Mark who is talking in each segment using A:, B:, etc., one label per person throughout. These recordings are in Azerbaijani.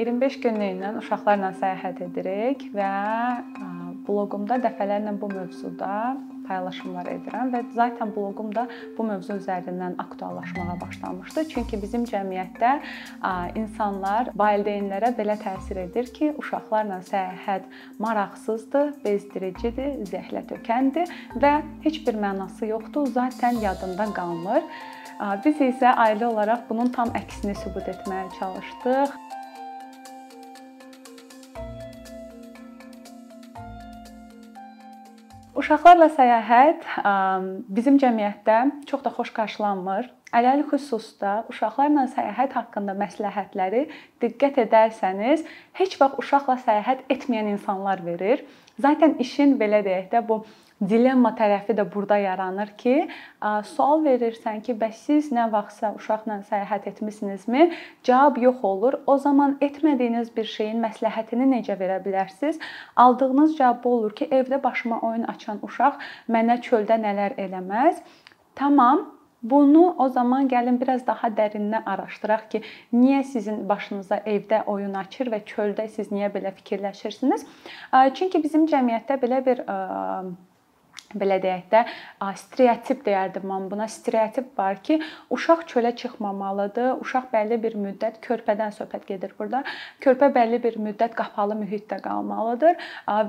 A: 25 günlüklə uşaqlarla səyahət edirik və bloqumda dəfələrlə bu mövzuda paylaşımlar edirəm və zaten bloqum da bu mövzu üzərindən aktuallaşmağa başlamışdı. Çünki bizim cəmiyyətdə insanlar valideynlərə belə təsir edir ki, uşaqlarla səyahət maraqsızdır, bezdiricidir, zəhlətökəndir və heç bir mənası yoxdur, zaten yadında qalmır. Biz isə ailə olaraq bunun tam əksini sübut etməyə çalışdıq. Uşaqlarla səyahət bizim cəmiyyətdə çox da xoş qarşılanmır. Ələli xüsusda uşaqlarla səyahət haqqında məsləhətləri diqqət edərsəniz, heç vaxt uşaqla səyahət etməyən insanlar verir. Zaten işin belə deyək də bu dilemma tərəfi də burada yaranır ki, sual verirsən ki, bəs siz nə vaxtsa uşaqla səyahət etmisinizmi? Cavab yox olur. O zaman etmədiyiniz bir şeyin məsləhətini necə verə bilərsiniz? Aldığınız cavab olur ki, evdə başıma oyun açan uşaq mənə çöldə nələr eləməz? Tamam, Bunu o zaman gəlin biraz daha dərindən araşdıraq ki, niyə sizin başınıza evdə oyun açır və çöldə siz niyə belə fikirləşirsiniz? Çünki bizim cəmiyyətdə belə bir belə deyək də stereotip deyərdim mən buna. Stereotip var ki, uşaq çölə çıxmamalıdır. Uşaq bəlli bir müddət körpədən söhbət gedir burada. Körpə bəlli bir müddət qapalı mühitdə qalmalıdır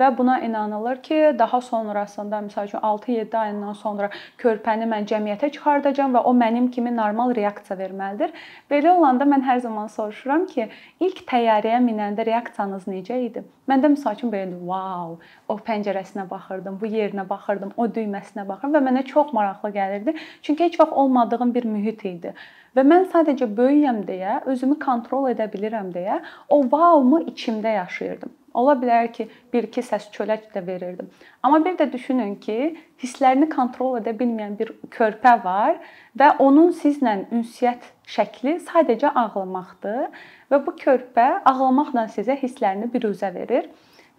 A: və buna inanılır ki, daha sonrasında məsəl üçün 6-7 ayından sonra körpəni mən cəmiyyətə çıxardacağam və o mənim kimi normal reaksiya verməlidir. Belə olanda mən hər zaman soruşuram ki, ilk təyyarəyə minəndə reaksiyanız necə idi? Məndə məsəl üçün belə wow, o pəncərəsinə baxırdım, bu yerinə baxırdım, o düyməsinə baxırdım və mənə çox maraqlı gəlirdi. Çünki heç vaxt olmadığım bir mühit idi. Və mən sadəcə böyüyəm deyə, özümü kontrol edə bilirəm deyə o wow-mu içimdə yaşayırdım. Ola bilər ki, bir-iki səs çölək də verirdim. Amma bir də düşünün ki, hisslərini kontrol edə bilməyən bir körpə var və onun sizlə ünsiyyət şəkli sadəcə ağlamaqdır və bu körpə ağlamaqla sizə hisslərini biruzə verir.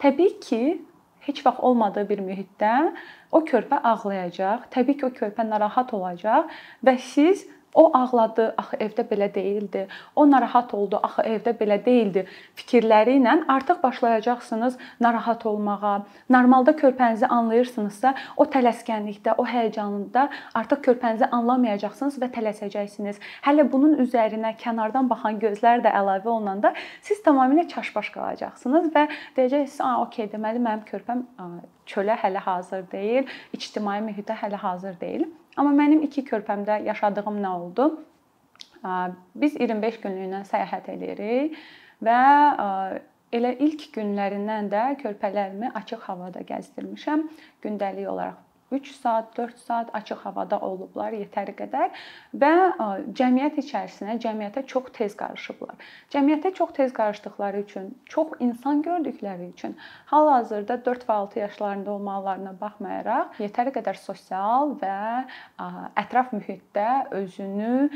A: Təbii ki, heç vaxt olmadığı bir mühitdə o körpə ağlayacaq. Təbii ki, o körpə narahat olacaq və siz O ağladı, axı evdə belə değildi. O narahat oldu, axı evdə belə değildi. Fikirləri ilə artıq başlayacaqsınız narahat olmağa. Normalda körpənizi anlayırsınızsa, o tələskənlikdə, o həyəcanında artıq körpənizi anlamayacaqsınız və tələsəcəksiniz. Hələ bunun üzərinə kənardan baxan gözlər də əlavə olunanda siz tamamilə çaşbaş qalacaqsınız və deyəcəksiniz, "A, okey, deməli mənim körpəm çölə hələ hazır deyil, ictimai mühitə hələ hazır deyil." Amma mənim iki körpəmdə yaşadığım nə oldu? Biz 25 günlüklə səyahət edirik və elə ilk günlərindən də körpələrimi açıq havada gəzdirmişəm. Gündəlik olaraq 3 saat, 4 saat açıq havada olublar yetəri qədər və cəmiyyət içərisinə, cəmiyyətə çox tez qarışıblar. Cəmiyyətə çox tez qarışdıqları üçün, çox insan gördükləri üçün hal-hazırda 4 və 6 yaşlarında olmalarına baxmayaraq yetəri qədər sosial və ətraf mühitdə özünü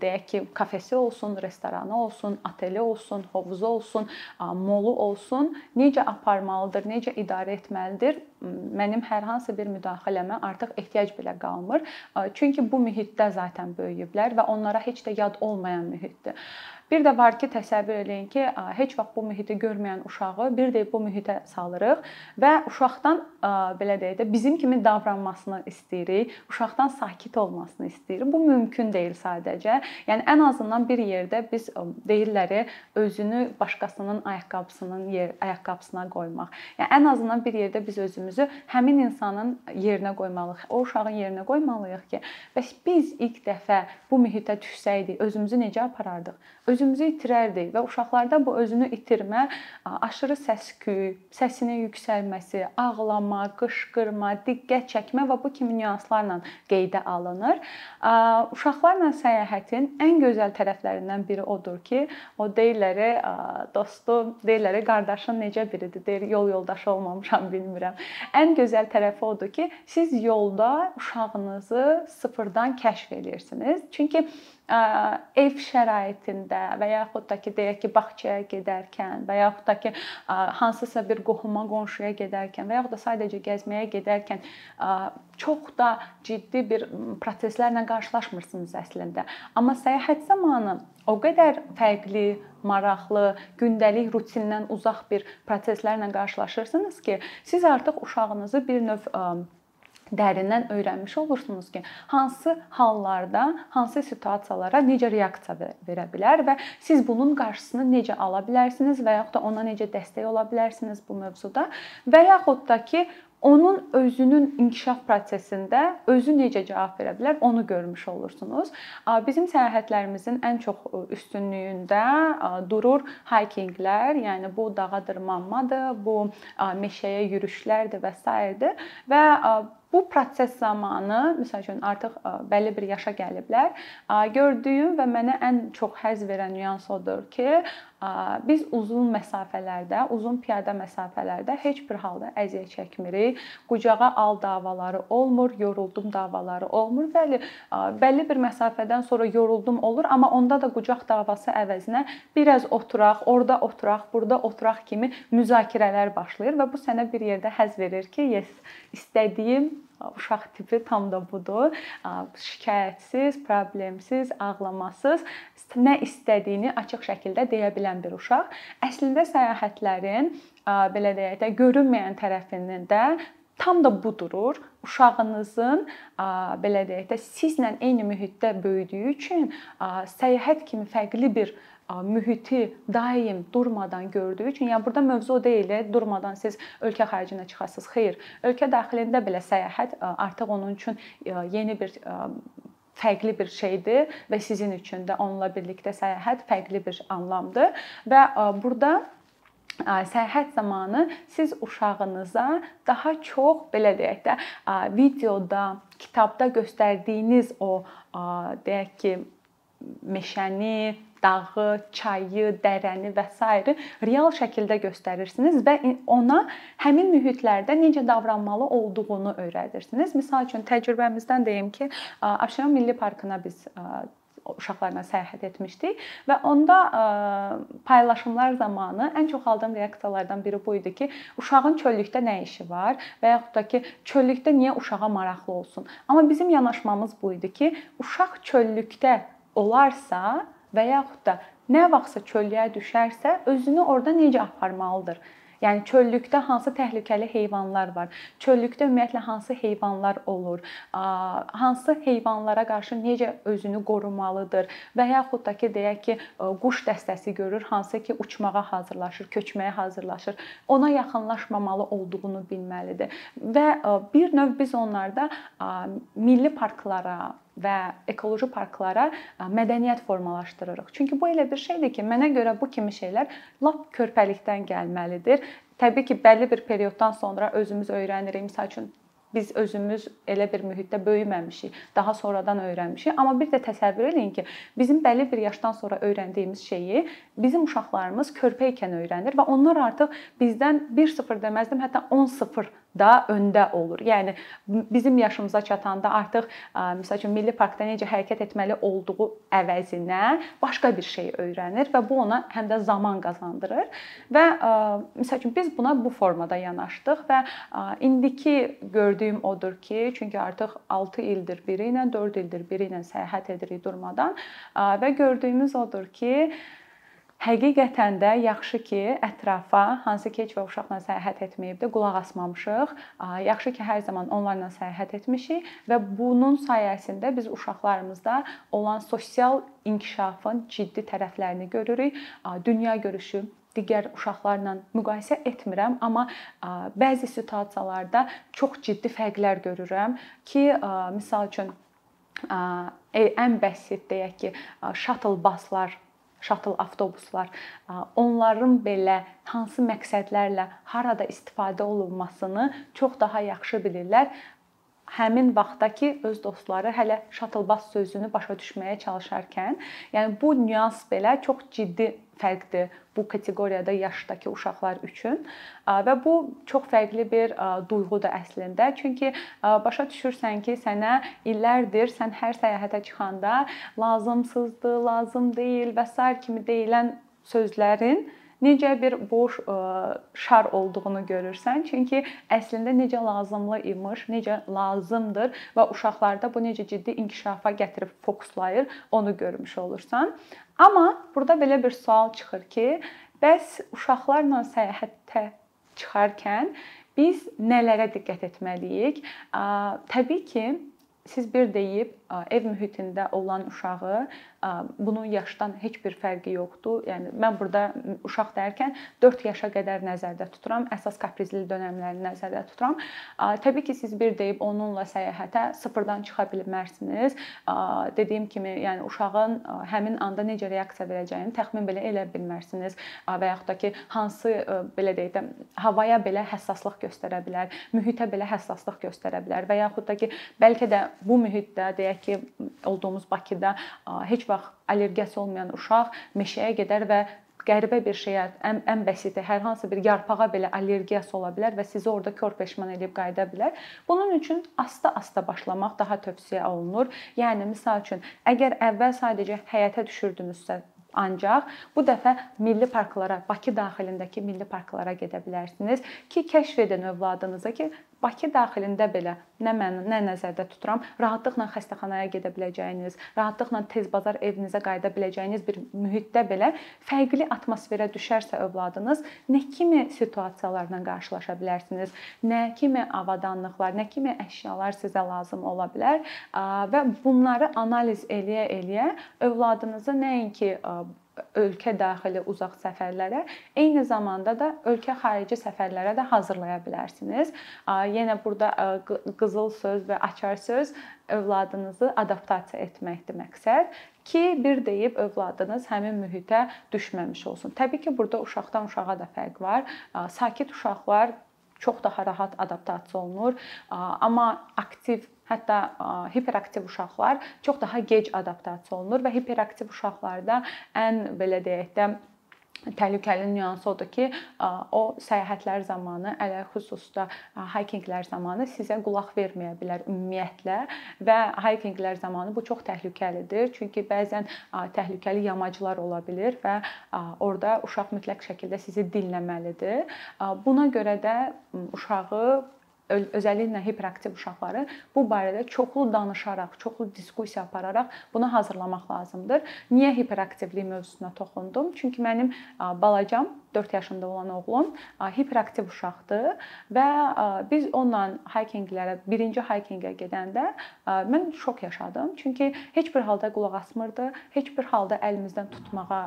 A: deyək ki, kafesi olsun, restoranı olsun, oteli olsun, hovuzu olsun, molu olsun, necə aparmalıdır, necə idarə etməlidir? Mənim hər hansı bir müdaxiləmə artıq ehtiyac belə qalmır. Çünki bu mühitdə zaten böyüyüblər və onlara heç də yad olmayan mühitdir. Bir də var ki, təsəvvür eləyin ki, heç vaxt bu mühiti görməyən uşağı bir də bu mühitə salırıq və uşaqdan belə deyək də bizim kimi davranmasını istəyirik, uşaqdan sakit olmasını istəyirik. Bu mümkün deyil sadəcə. Yəni ən azından bir yerdə biz deyirlər özünü başqasının ayaqqabısının yer ayaqqabısına qoymaq. Yəni ən azından bir yerdə biz özümüzü həmin insanın yerinə qoymalıyıq. O uşağın yerinə qoymalıyıq ki, bəs biz ilk dəfə bu mühitə düşsəydik, özümüzü necə aparardıq? özümüzü itirərdik və uşaqlarda bu özünü itirmə, aşırı səs-küy, səsinin yüksəlməsi, ağlama, qışqırma, diqqət çəkmə və bu kimi nüanslarla qeydə alınır. Uşaqlarla səyahətin ən gözəl tərəflərindən biri odur ki, o deyirlər, dostu, deyirlər, qardaşın necə biridir? Deyir, yol yoldaşı olmamışam, bilmirəm. Ən gözəl tərəfi odur ki, siz yolda uşağınızı sıfırdan kəşf edirsiniz. Çünki ev şəraitində, və yaxud da ki, deyək ki, bağçaya gedərkən və yaxud da ki, hansısa bir qohuma, qonşuya gedərkən və yaxud da sadəcə gəzməyə gedərkən çox da ciddi bir proseslərlə qarşılaşmırsınız əslində. Amma səyahət zamanı o qədər fərqli, maraqlı, gündəlik rutindən uzaq bir proseslərlə qarşılaşırsınız ki, siz artıq uşağınızı bir növ dərindən öyrənmiş olursunuz ki, hansı hallarda, hansı situasiyalara necə reaksiya verə bilər və siz bunun qarşısını necə ala bilərsiniz və yaxud da ona necə dəstək ola bilərsiniz bu mövzuda və yaxud da ki, onun özünün inkişaf prosesində özü necə cavab verə bilər, onu görmüş olursunuz. Bizim səyahətlərimizin ən çox üstünlüyündə durur hikinqlər, yəni bu dağa dırmanmadır, bu meşəyə yürüşlərdir və s. və Bu proses zamanı, məsəl üçün artıq bəlli bir yaşa gəliblər. Gördüyüm və mənə ən çox həzz verən nüans odur ki, biz uzun məsafələrdə, uzun piyada məsafələrdə heç bir halda əziyyət çəkmirik. Qucağa al davaları olmur, yoruldum davaları olmur. Bəli, bəlli bir məsafədən sonra yoruldum olur, amma onda da qucaq davası əvəzinə biraz oturaq, orada oturaq, burada oturaq kimi müzakirələr başlayır və bu sənə bir yerdə həzz verir ki, yes, istədiyim uşaq tipi tam da budur. Şikayətsiz, problemsiz, ağlamasız, nə istədiyini açıq şəkildə deyə bilən bir uşaq. Əslində səyahətlərin belə deyək də görünməyən tərəfinin də tam da bu durur. Uşağınızın belə deyək də sizlə eyni mühitdə böyüdüyü üçün səyahət kimi fərqli bir mühiti daim durmadan gördüyü üçün, yəni burada mövzu deyil, durmadan siz ölkə xaricinə çıxasınız. Xeyr, ölkə daxilində belə səyahət artıq onun üçün yeni bir fərqli bir şeydir və sizin üçün də onunla birlikdə səyahət fərqli bir anlamdır və burada səyahət zamanı siz uşağınıza daha çox belə deyək də videoda, kitabda göstərdiyiniz o deyək ki, meşəni, dağı, çayı, dərəni və s. real şəkildə göstərirsiniz və ona həmin mühitlərdə necə davranmalı olduğunu öyrədirsiniz. Məsəl üçün təcrübəmizdən deyim ki, Abşeron Milli Parkına biz uşaqlarla səyahət etmişdik və onda paylaşımlar zamanı ən çox aldığım reaksiyalardan biri bu idi ki, uşağın çöllükdə nə işi var və yaxud da ki, çöllükdə niyə uşağa maraqlı olsun? Amma bizim yanaşmamız bu idi ki, uşaq çöllükdə olarsa, və yaxud da nə vaxtsa çöllüyə düşərsə, özünü orada necə aparmalıdır? Yəni çöllükdə hansı təhlükəli heyvanlar var? Çöllükdə ümumiyyətlə hansı heyvanlar olur? Hansı heyvanlara qarşı necə özünü qorumalıdır? Və yaxud da ki, deyək ki, quş dəstəsi görür, hansı ki, uçmağa hazırlaşır, köçməyə hazırlaşır. Ona yaxınlaşmamalı olduğunu bilməlidir. Və bir növ biz onlarda milli parklara, və ekoloji parklara mədəniyyət formalaşdırırıq. Çünki bu elə bir şeydir ki, mənə görə bu kimi şeylər lap körpəlikdən gəlməlidir. Təbii ki, bəlli bir perioddan sonra özümüz öyrənirik. Məsəl üçün biz özümüz elə bir mühitdə böyüməmişik, daha sonradan öyrənmişik. Amma bir də təsəvvür eləyin ki, bizim bəlli bir yaşdan sonra öyrəndiyimiz şeyi bizim uşaqlarımız körpə ikən öyrənir və onlar artıq bizdən 1-0 deməzdim, hətta 10-0 da öndə olur. Yəni bizim yaşımıza çatanda artıq məsəl üçün milli parkda necə hərəkət etməli olduğu əvəzinə başqa bir şey öyrənir və bu ona həm də zaman qazandırır. Və məsəl üçün biz buna bu formada yanaşdıq və indiki gördüyüm odur ki, çünki artıq 6 ildir biri ilə, 4 ildir biri ilə səyahət edirik durmadan və gördüyümüz odur ki, Həqiqətən də yaxşı ki, ətrafa hansı ki heç və uşaqla səyahət etməyibdi, qulaq asmamışıq. Yaxşı ki, hər zaman onlarla səyahət etmişik və bunun sayəsində biz uşaqlarımızda olan sosial inkişafın ciddi tərəflərini görürük. Dünya görüşü digər uşaqlarla müqayisə etmirəm, amma bəzi situasiyalarda çox ciddi fərqlər görürəm ki, misal üçün ən bəsit deyək ki, shuttle baslar şatl avtobuslar, onların belə hansı məqsədlərlə harada istifadə olunmasını çox daha yaxşı bilirlər. Həmin vaxtdakı öz dostları hələ şatılbaz sözünü başa düşməyə çalışarkən, yəni bu nüans belə çox ciddi fərqdir bu kateqoriyada yaşdakı uşaqlar üçün və bu çox fərqli bir duyğudur əslində. Çünki başa düşürsən ki, sənə illərdir sən hər səyahətə çıxanda lazımsızdır, lazım deyil və sair kimi deyilən sözlərin necə bir boş e, şar olduğunu görürsən. Çünki əslində necə lazımlı imiş, necə lazımdır və uşaqlarda bu necə ciddi inkişafa gətirib fokuslayır, onu görmüş olursan. Amma burada belə bir sual çıxır ki, bəs uşaqlarla səyahətə çıxarkən biz nələrə diqqət etməliyik? Təbii ki, siz bir deyib ev mühitində olan uşağı bunun yaşdan heç bir fərqi yoxdur. Yəni mən burada uşaq dərkən 4 yaşa qədər nəzərdə tuturam. Əsas kaprizli dövrlərini nəzərdə tuturam. Təbii ki, siz bir deyib onunla səyahətə sıfırdan çıxa bilmərsiniz. Dediyim kimi, yəni uşağın həmin anda necə reaksiya verəcəyini təxmin belə elə bilmərsiniz və yaxud da ki, hansı belə deyək də havaya belə həssaslıq göstərə bilər, mühitə belə həssaslıq göstərə bilər və yaxud da ki, bəlkə də bu mühitdə deyək ki, olduğumuz Bakıda heç vaxt allergiyası olmayan uşaq meşəyə gedər və qəribə bir şeyə, ən, ən bəsiti hər hansı bir yarpağa belə allergiyası ola bilər və sizi orada kör peşman edib qayıda bilər. Bunun üçün asta-asta başlamaq daha tövsiyə olunur. Yəni misal üçün, əgər əvvəl sadəcə həyətə düşürdünüzsə, Ancaq bu dəfə milli parklara, Bakı daxilindəki milli parklara gedə bilərsiniz ki, kəşf edin övladınıza ki, Bakı daxilində belə nə mən nə nəzərdə tuturam, rahatlıqla xəstəxanaya gedə biləcəyiniz, rahatlıqla tez bazar evinizə qayıda biləcəyiniz bir mühitdə belə fərqli atmosferə düşərsə övladınız, nə kimi situasiyalarla qarşılaşa bilərsiniz, nə kimi avadanlıqlar, nə kimi əşyalar sizə lazım ola bilər və bunları analiz eləyə-eləyə övladınızı nəinki ölkə daxili uzaq səfərlərə, eyni zamanda da ölkə xarici səfərlərə də hazırlaya bilərsiniz. Yenə burada qızıl söz və açar söz övladınızı adaptasiya etməkdir məqsəd ki, bir deyib övladınız həmin mühitə düşməmiş olsun. Təbii ki, burada uşaqdan uşağa da fərq var. Sakit uşaqlar çox daha rahat adaptasiya olunur, amma aktiv Hətta hiperaktiv uşaqlar çox daha gec adaptasiya olunur və hiperaktiv uşaqlarda ən belə deyək də təhlükəli nüansı odur ki, o səyahətlər zamanı, ələlxüsusda haykinqlər zamanı sizə qulaq verməyə bilər ümumiyyətlə və haykinqlər zamanı bu çox təhlükəlidir. Çünki bəzən təhlükəli yamaclar ola bilər və orada uşaq mütləq şəkildə sizi dinləməlidir. Buna görə də uşağı özəlliklə hiperaktiv uşaqları bu barədə çoxlu danışaraq, çoxlu diskussiya apararaq buna hazırlamaq lazımdır. Niyə hiperaktivlik mövzusuna toxundum? Çünki mənim balacam 4 yaşında olan oğlum hiperaktiv uşaqdır və biz onunla hikinqlərə, birinci hikinqə gedəndə mən şok yaşadım. Çünki heç bir halda qulaq asmırdı, heç bir halda əlimizdən tutmağa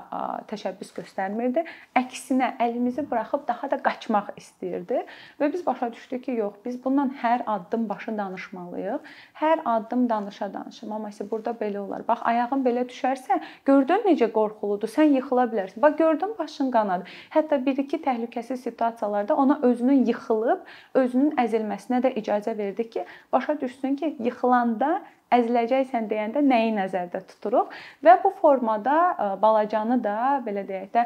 A: təşəbbüs göstərmirdi. Əksinə əlimizi buraxıb daha da qaçmaq istəyirdi və biz başa düşdük ki, yox, biz bundan hər addım başı danışmalıyıq. Hər addım danışa-danışa. Mama isə burada belə olar. Bax, ayağın belə düşərsə, gördün necə qorxuludur. Sən yıxıla bilərsən. Bax, gördün başın qanadı. Hətta 1-2 təhlükəsiz situasiyalarda ona özünün yıxılıb, özünün əzilməsinə də icazə verdik ki, başa düşsün ki, yıxılanda əziləcəksən deyəndə nəyi nəzərdə tuturuq və bu formada balacanı da belə deyək də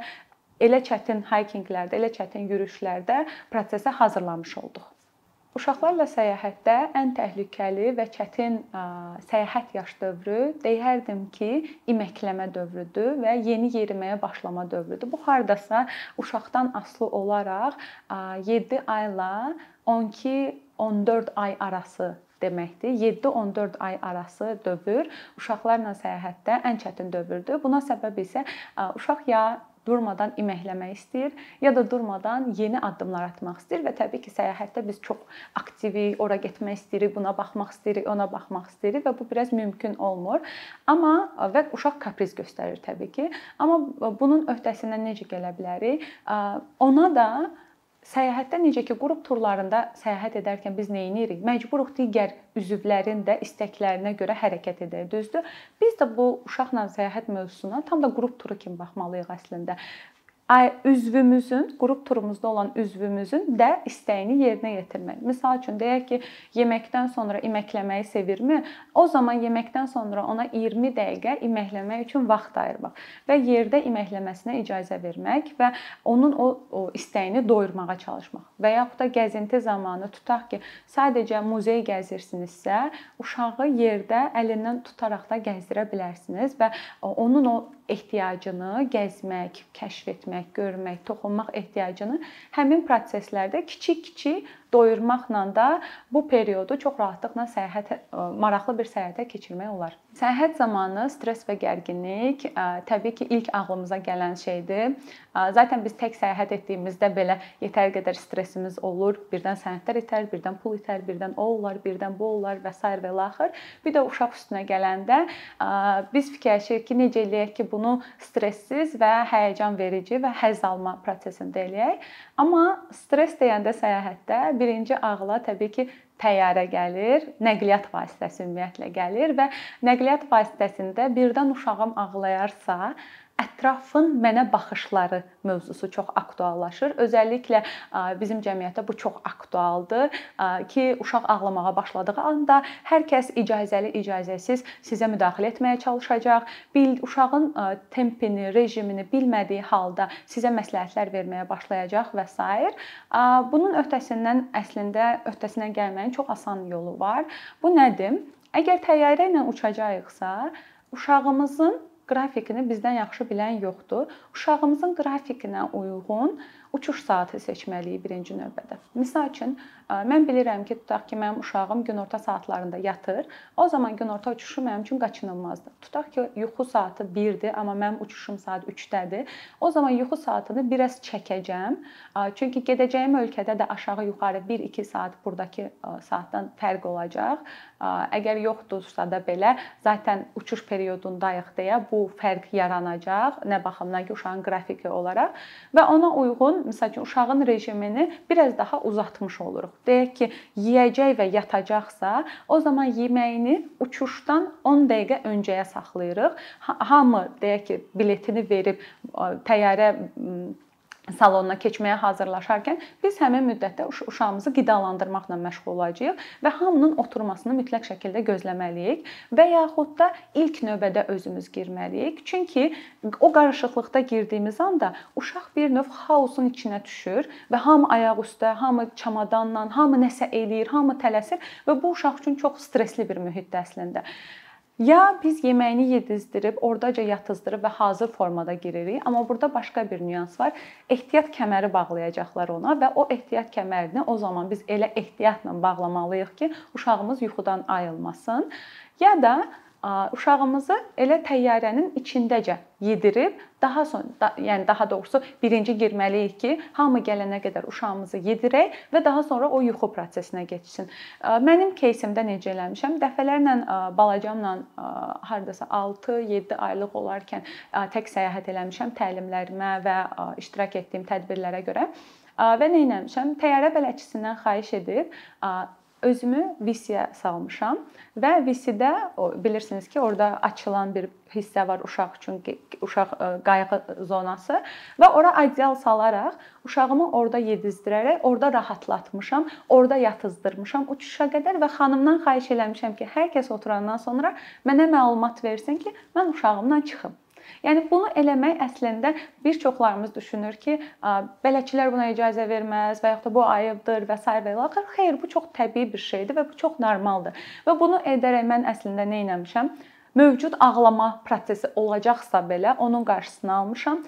A: elə çətin hikinqlərdə, elə çətin yürüşlərdə prosesə hazırlamış olduq. Uşaqlarla səyahətdə ən təhlükəli və çətin səyahət yaş dövrü deyərdim ki, iməkləmə dövrüdür və yeni yeriməyə başlama dövrüdür. Bu hardasa uşaqdan asılı olaraq 7 ayla 12-14 ay arası deməkdir. 7-14 ay arası dövr uşaqlarla səyahətdə ən çətin dövrdür. Buna səbəb isə uşaq ya durmadan iməkləmək istəyir, ya da durmadan yeni addımlar atmaq istəyir və təbii ki, səyahətdə biz çox aktivik, ora getmək istəyirik, buna baxmaq istəyirik, ona baxmaq istəyirik və bu biraz mümkün olmur. Amma və uşaq kapriz göstərir təbii ki. Amma bunun öhdəsindən necə gələ bilərik? Ona da Səyahətdə necə ki, qrup turlarında səyahət edərkən biz nə edirik? Məcburuq digər üzvlərin də istəklərinə görə hərəkət edək, düzdür? Biz də bu uşaqla səyahət mövzusuna tam da qrup turu kimi baxmalıyıq əslində. Üzvümüzün, qrup turumuzda olan üzvümüzün də istəyini yerinə yetirmək. Məsəl üçün deyək ki, yeməkdən sonra iməkləməyi sevirmi? O zaman yeməkdən sonra ona 20 dəqiqə iməkləmək üçün vaxt ayırmaq və yerdə iməkləməsinə icazə vermək və onun o, o istəyini doyurmağa çalışmaq. Və yaxud da gəzinti zamanı tutaq ki, sadəcə muzey gəzirsinizsə, uşağı yerdə əlindən tutaraq da gəzdirə bilərsiniz və onun o ehtiyacını gəzmək, kəşf etmək, görmək, toxunmaq ehtiyacını həmin proseslərdə kiçik-kiçik doyurmaqla da bu periodu çox rahatlıqla səyahət maraqlı bir səyahətə keçirmək olar. Səyahət zamanı stress və gərginlik təbii ki, ilk ağlımıza gələn şeydir. Zaten biz tək səyahət etdiyimizdə belə yetər qədər stressimiz olur. Birdən sənədlər itər, birdən pul itər, birdən o olar, birdən bu olar və s. və ilaxır. Bir də uşaq üstünə gələndə biz fikirləşirik ki, necə eləyək ki, bunu stressiz və həyəcan verici və həzz alma prosesində eləyək. Amma stress deyəndə səyahətdə birinci ağla təbii ki, təyyarə gəlir, nəqliyyat vasitəsi ümumiyyətlə gəlir və nəqliyyat vasitəsində birdən uşağım ağlayarsa, ətrafın mənə baxışları mövzusu çox aktuallaşır. Özəlliklə bizim cəmiyyətdə bu çox aktualdır ki, uşaq ağlamağa başladığı anda hər kəs icazəli, icazəsiz sizə müdaxilə etməyə çalışacaq. Bil uşağın tempini, rejimini bilmədiyi halda sizə məsləhətlər verməyə başlayacaq və s. Bunun öhdəsindən əslində öhdəsinə gəlməyin çox asan yolu var. Bu nədir? Əgər təyyarə ilə uçacağıqsa, uşağımızın qrafikini bizdən yaxşı bilən yoxdur. Uşağımızın qrafikinə uyğun uçuş saatı seçməliyik birinci növbədə. Məsəl üçün mən bilirəm ki, tutaq ki, mənim uşağım günorta saatlarında yatır. O zaman günorta uçuşu mənim üçün qaçınılmazdır. Tutaq ki, yuxu saatı 1-dir, amma mənim uçuşum saat 3-dədir. O zaman yuxu saatını biraz çəkəcəm. Çünki gedəcəyim ölkədə də aşağı yuxarı 1-2 saat burdakı saatdan fərq olacaq. Əgər yoxdursa da belə, zaten uçuş periodundayıq deyə bu fərq yaranacaq. Nə baxımdan ki, uşağın qrafiki olaraq və ona uyğun məsəl üçün uşağın rejimini biraz daha uzatmış oluruq. Deyək ki, yeyəcək və yatacaqsa, o zaman yeməyini uçuşdan 10 dəqiqə öncəyə saxlayırıq. Hamı deyək ki, biletini verib təyyarə salonuna keçməyə hazırlaşarkən biz həmin müddətdə uşağımızı qidalandırmaqla məşğul olacağıq və hamının oturmasını mütləq şəkildə gözləməliyik və yaxud da ilk növbədə özümüz girməliyik. Çünki o qarışıqlıqda girdiyimiz anda uşaq bir növ xaosun içinə düşür və hamı ayaq üstə, hamı çamadanla, hamı nəsə eləyir, hamı tələsir və bu uşaq üçün çox stressli bir mühitdir əslində. Ya biz yeməyini yedizdirib, ordaca yatızdırıb və hazır formada giririk, amma burada başqa bir nüans var. Ehtiyat kəməri bağlayacaqlar ona və o ehtiyat kəmərini o zaman biz elə ehtiyatla bağlamalıyıq ki, uşağımız yuxudan ayılmasın. Ya da uşağımızı elə təyyarənin içindəcə yedirib daha sonra da, yəni daha doğrusu birinci girməliyik ki, hamı gələnə qədər uşağımızı yedirək və daha sonra o yuxu prosesinə keçsin. Mənim кейsimdə necə eləmişəm? Dəfələrlə balacamla hardasa 6-7 aylıq olarkən tək səyahət eləmişəm təlimlərimə və iştirak etdiyim tədbirlərə görə. Və nə etmişəm? Təyyarə bələdçisindən xahiş edib özümü VC-yə salmışam və o bilirsiniz ki, orada açılan bir hissə var uşaq üçün uşaq e, qayğı zonası və ora adyal salaraq uşağımı orada yedizdirərək orada rahatlatmışam, orada yatızdırmışam uçuşa qədər və xanımdan xahiş eləmişəm ki, hər kəs oturandan sonra mənə məlumat versin ki, mən uşağımla çıxım. Yəni bunu eləmək əslində bir çoxlarımız düşünür ki, bələdçilər buna icazə verməz və yaxud da bu ayıbdır və s. və ilaxır. Xeyr, bu çox təbii bir şeydir və bu çox normaldır. Və bunu edərək mən əslində nə etmişəm? Mövcud ağlama prosesi olacaqsa belə onun qarşısını almışam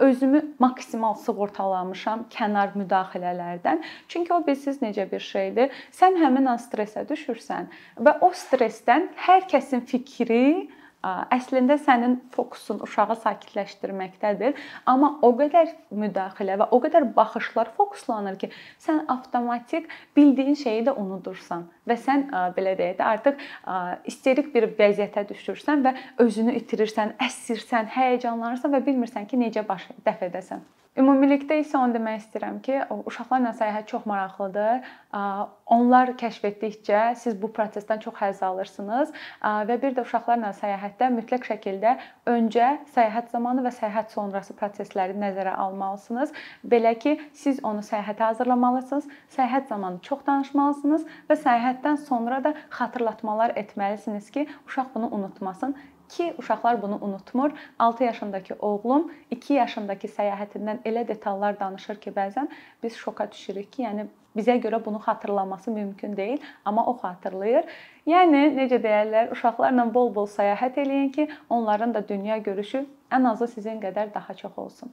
A: özümü maksimal sığortalamışam kənar müdaxilələrdən. Çünki o bilirsiz necə bir şeydir. Sən həmin an stressə düşürsən və o stressdən hər kəsin fikri əslində sənin fokusun uşağı sakitləşdirməkdədir, amma o qədər müdaxilə və o qədər baxışlar fokuslanır ki, sən avtomatik bildiyin şeyi də unudursan və sən belə deyək də artıq isterik bir vəziyyətə düşürsən və özünü itirirsən, əsirsən, həyəcanlanırsan və bilmirsən ki, necə baş dəf edəsən. Ümumilikdə isə onu demək istəyirəm ki, uşaqlarla səyahət çox maraqlıdır. Onlar kəşf etdikcə siz bu prosesdən çox həzz alırsınız və bir də uşaqlarla səyahətdə mütləq şəkildə öncə, səyahət zamanı və səyahət sonrası prosesləri nəzərə almalısınız. Belə ki, siz onu səyahətə hazırlamalısınız, səyahət zamanı çox danışmalısınız və səyahətdən sonra da xatırlatmalar etməlisiniz ki, uşaq bunu unutmasın ki, uşaqlar bunu unutmur. 6 yaşındakı oğlum 2 yaşındakı səyahətindən elə detallar danışır ki, bəzən biz şoka düşürük ki, yəni bizə görə bunu xatırlaması mümkün deyil, amma o xatırlayır. Yəni necə deyirlər, uşaqlarla bol-bol səyahət eləyin ki, onların da dünya görüşü ən azı sizin qədər daha çox olsun.